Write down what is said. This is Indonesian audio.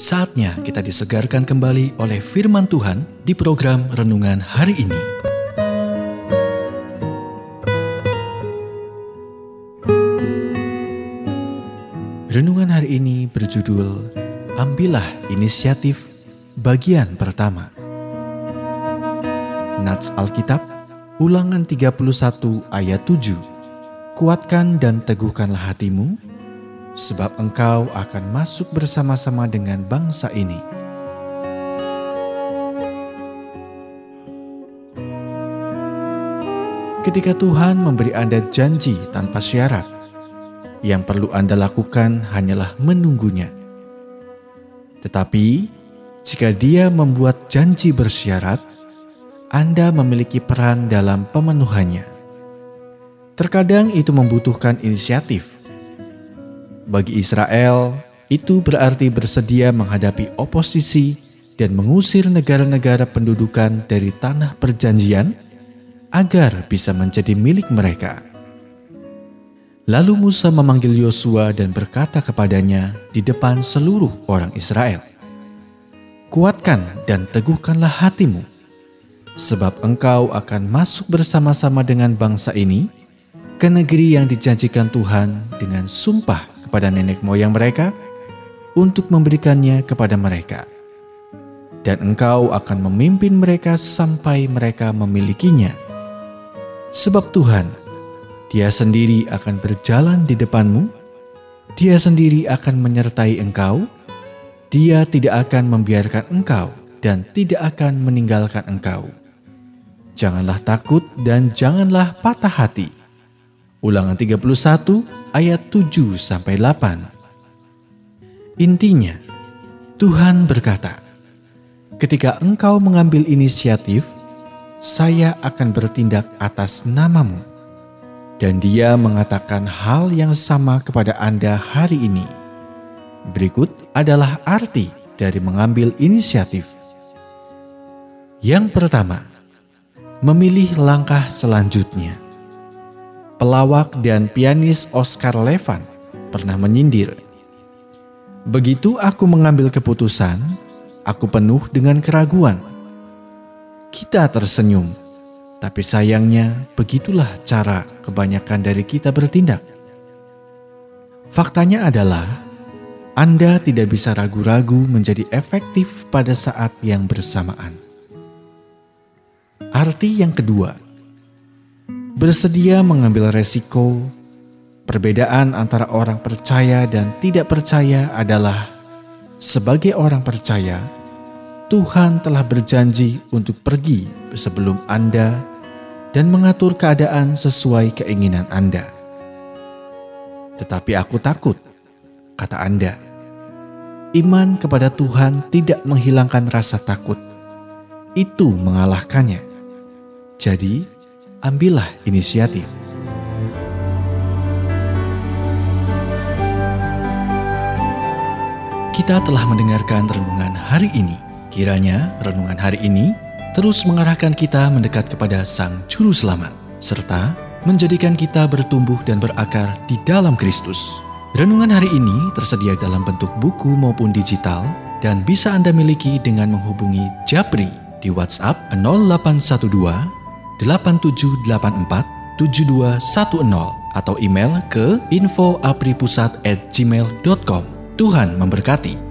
Saatnya kita disegarkan kembali oleh firman Tuhan di program renungan hari ini. Renungan hari ini berjudul Ambillah Inisiatif bagian pertama. Nats Alkitab Ulangan 31 ayat 7 Kuatkan dan teguhkanlah hatimu sebab engkau akan masuk bersama-sama dengan bangsa ini. Ketika Tuhan memberi Anda janji tanpa syarat, yang perlu Anda lakukan hanyalah menunggunya. Tetapi, jika Dia membuat janji bersyarat, Anda memiliki peran dalam pemenuhannya. Terkadang itu membutuhkan inisiatif bagi Israel, itu berarti bersedia menghadapi oposisi dan mengusir negara-negara pendudukan dari tanah perjanjian agar bisa menjadi milik mereka. Lalu Musa memanggil Yosua dan berkata kepadanya di depan seluruh orang Israel, "Kuatkan dan teguhkanlah hatimu, sebab engkau akan masuk bersama-sama dengan bangsa ini ke negeri yang dijanjikan Tuhan dengan sumpah kepada nenek moyang mereka untuk memberikannya kepada mereka. Dan engkau akan memimpin mereka sampai mereka memilikinya. Sebab Tuhan, Dia sendiri akan berjalan di depanmu, Dia sendiri akan menyertai engkau, Dia tidak akan membiarkan engkau dan tidak akan meninggalkan engkau. Janganlah takut dan janganlah patah hati Ulangan 31 ayat 7 sampai 8. Intinya, Tuhan berkata, "Ketika engkau mengambil inisiatif, saya akan bertindak atas namamu." Dan dia mengatakan hal yang sama kepada Anda hari ini. Berikut adalah arti dari mengambil inisiatif. Yang pertama, memilih langkah selanjutnya pelawak dan pianis Oscar Levan pernah menyindir. Begitu aku mengambil keputusan, aku penuh dengan keraguan. Kita tersenyum, tapi sayangnya begitulah cara kebanyakan dari kita bertindak. Faktanya adalah Anda tidak bisa ragu-ragu menjadi efektif pada saat yang bersamaan. Arti yang kedua, bersedia mengambil resiko. Perbedaan antara orang percaya dan tidak percaya adalah sebagai orang percaya, Tuhan telah berjanji untuk pergi sebelum Anda dan mengatur keadaan sesuai keinginan Anda. Tetapi aku takut, kata Anda. Iman kepada Tuhan tidak menghilangkan rasa takut. Itu mengalahkannya. Jadi, ambillah inisiatif. Kita telah mendengarkan renungan hari ini. Kiranya renungan hari ini terus mengarahkan kita mendekat kepada Sang Juru Selamat, serta menjadikan kita bertumbuh dan berakar di dalam Kristus. Renungan hari ini tersedia dalam bentuk buku maupun digital dan bisa Anda miliki dengan menghubungi Japri di WhatsApp 0812 8784 7210 atau email ke infoapripusat@gmail.com. Tuhan memberkati.